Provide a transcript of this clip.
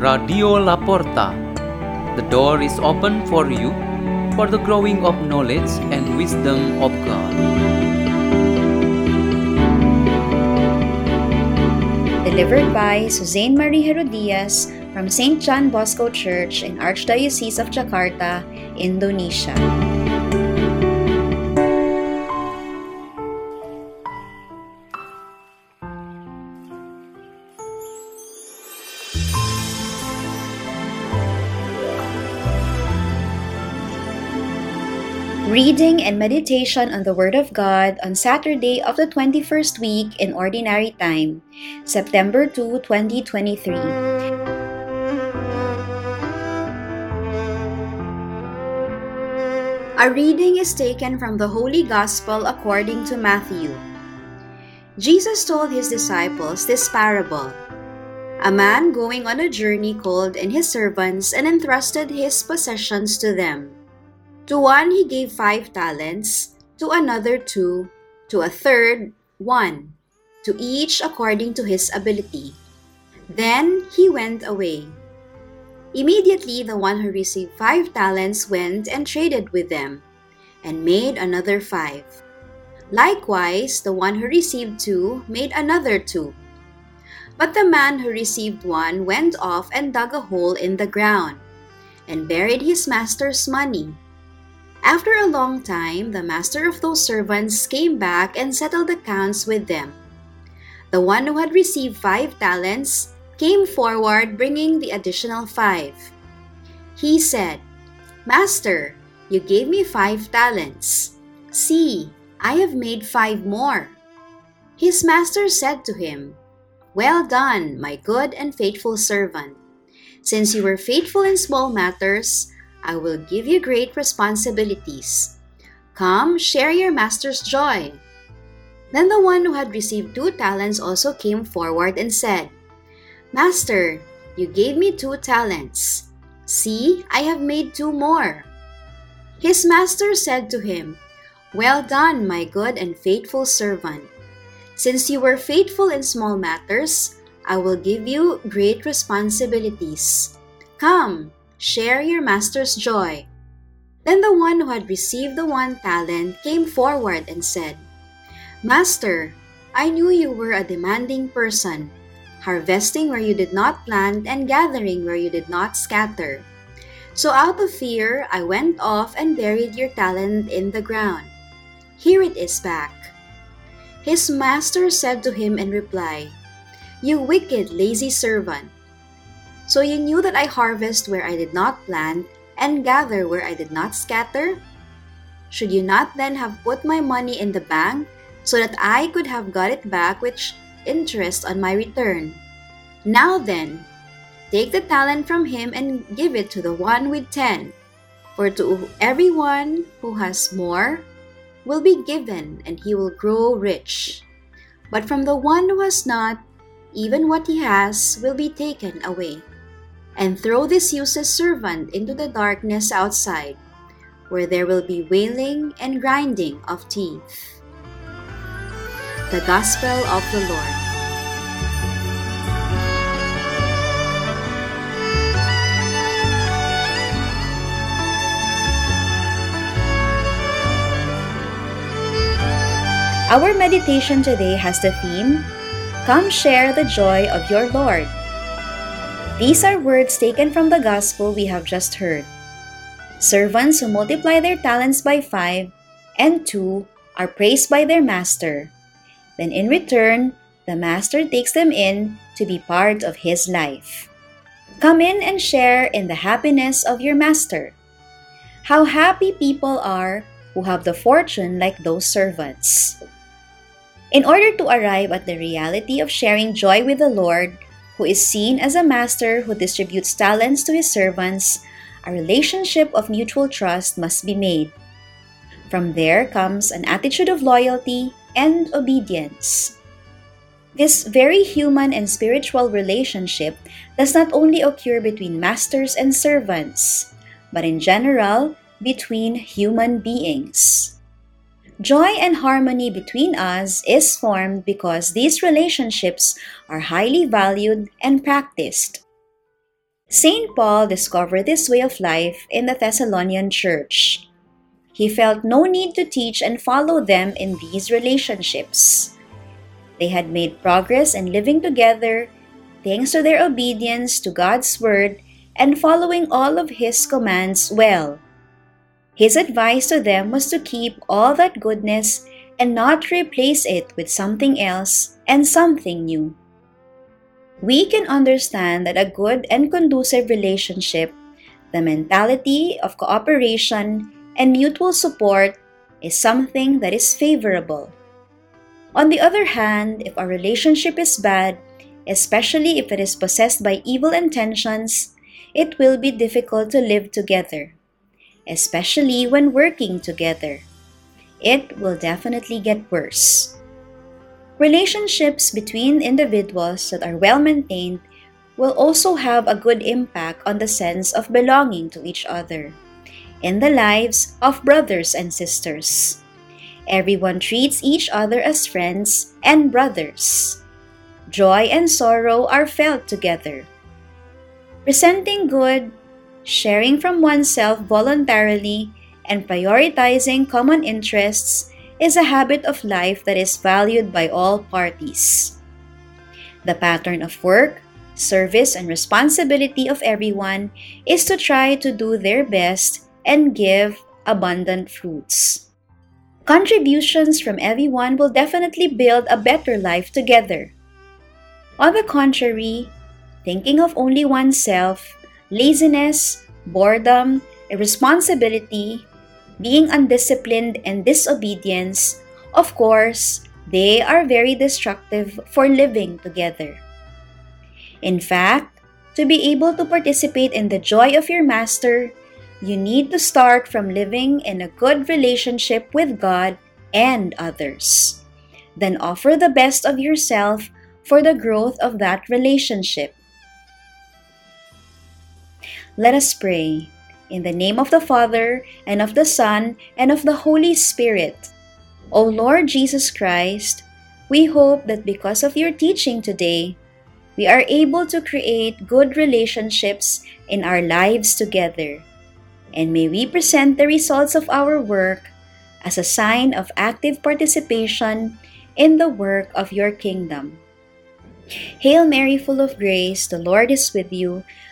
Radio La Porta. The door is open for you for the growing of knowledge and wisdom of God. Delivered by Suzanne Marie Herodias from St. John Bosco Church in Archdiocese of Jakarta, Indonesia. Reading and meditation on the Word of God on Saturday of the 21st week in Ordinary Time, September 2, 2023. A reading is taken from the Holy Gospel according to Matthew. Jesus told his disciples this parable. A man going on a journey called in his servants and entrusted his possessions to them. To one he gave five talents, to another two, to a third one, to each according to his ability. Then he went away. Immediately the one who received five talents went and traded with them, and made another five. Likewise, the one who received two made another two. But the man who received one went off and dug a hole in the ground, and buried his master's money. After a long time, the master of those servants came back and settled accounts with them. The one who had received five talents came forward bringing the additional five. He said, Master, you gave me five talents. See, I have made five more. His master said to him, Well done, my good and faithful servant. Since you were faithful in small matters, I will give you great responsibilities. Come, share your master's joy. Then the one who had received two talents also came forward and said, Master, you gave me two talents. See, I have made two more. His master said to him, Well done, my good and faithful servant. Since you were faithful in small matters, I will give you great responsibilities. Come, share your master's joy. Then the one who had received the one talent came forward and said, Master, I knew you were a demanding person, harvesting where you did not plant and gathering where you did not scatter. So out of fear, I went off and buried your talent in the ground. Here it is back. His master said to him in reply, You wicked, lazy servant. So you knew that I harvest where I did not plant and gather where I did not scatter? Should you not then have put my money in the bank so that I could have got it back with interest on my return? Now then, take the talent from him and give it to the one with ten. For to everyone who has more will be given, and he will grow rich. But from the one who has not, even what he has will be taken away and throw this useless servant into the darkness outside, where there will be wailing and grinding of teeth. The Gospel of the Lord. Our meditation today has the theme Come share the joy of your Lord. These are words taken from the gospel we have just heard. Servants who multiply their talents by five and two are praised by their master. Then, in return, the master takes them in to be part of his life. Come in and share in the happiness of your master. How happy people are who have the fortune like those servants. In order to arrive at the reality of sharing joy with the Lord, who is seen as a master who distributes talents to his servants, a relationship of mutual trust must be made. From there comes an attitude of loyalty and obedience. This very human and spiritual relationship does not only occur between masters and servants, but in general between human beings. Joy and harmony between us is formed because these relationships are highly valued and practiced. St. Paul discovered this way of life in the Thessalonian church. He felt no need to teach and follow them in these relationships. They had made progress in living together thanks to their obedience to God's word and following all of His commands well. His advice to them was to keep all that goodness and not replace it with something else and something new. We can understand that a good and conducive relationship, the mentality of cooperation and mutual support, is something that is favorable. On the other hand, if a relationship is bad, especially if it is possessed by evil intentions, it will be difficult to live together, especially when working together. It will definitely get worse. Relationships between individuals that are well maintained will also have a good impact on the sense of belonging to each other in the lives of brothers and sisters. Everyone treats each other as friends and brothers. Joy and sorrow are felt together. Presenting good, sharing from oneself voluntarily, and prioritizing common interests is a habit of life that is valued by all parties. The pattern of work, service, and responsibility of everyone is to try to do their best and give abundant fruits. Contributions from everyone will definitely build a better life together. On the contrary, thinking of only oneself, laziness, boredom, irresponsibility, being undisciplined, and disobedience, of course, they are very destructive for living together. In fact, to be able to participate in the joy of your master, you need to start from living in a good relationship with God and others. Then offer the best of yourself for the growth of that relationship. Let us pray. In the name of the Father, and of the Son, and of the Holy Spirit. O Lord Jesus Christ, we hope that because of your teaching today, we are able to create good relationships in our lives together. And may we present the results of our work as a sign of active participation in the work of your kingdom. Hail Mary, full of grace, the Lord is with you.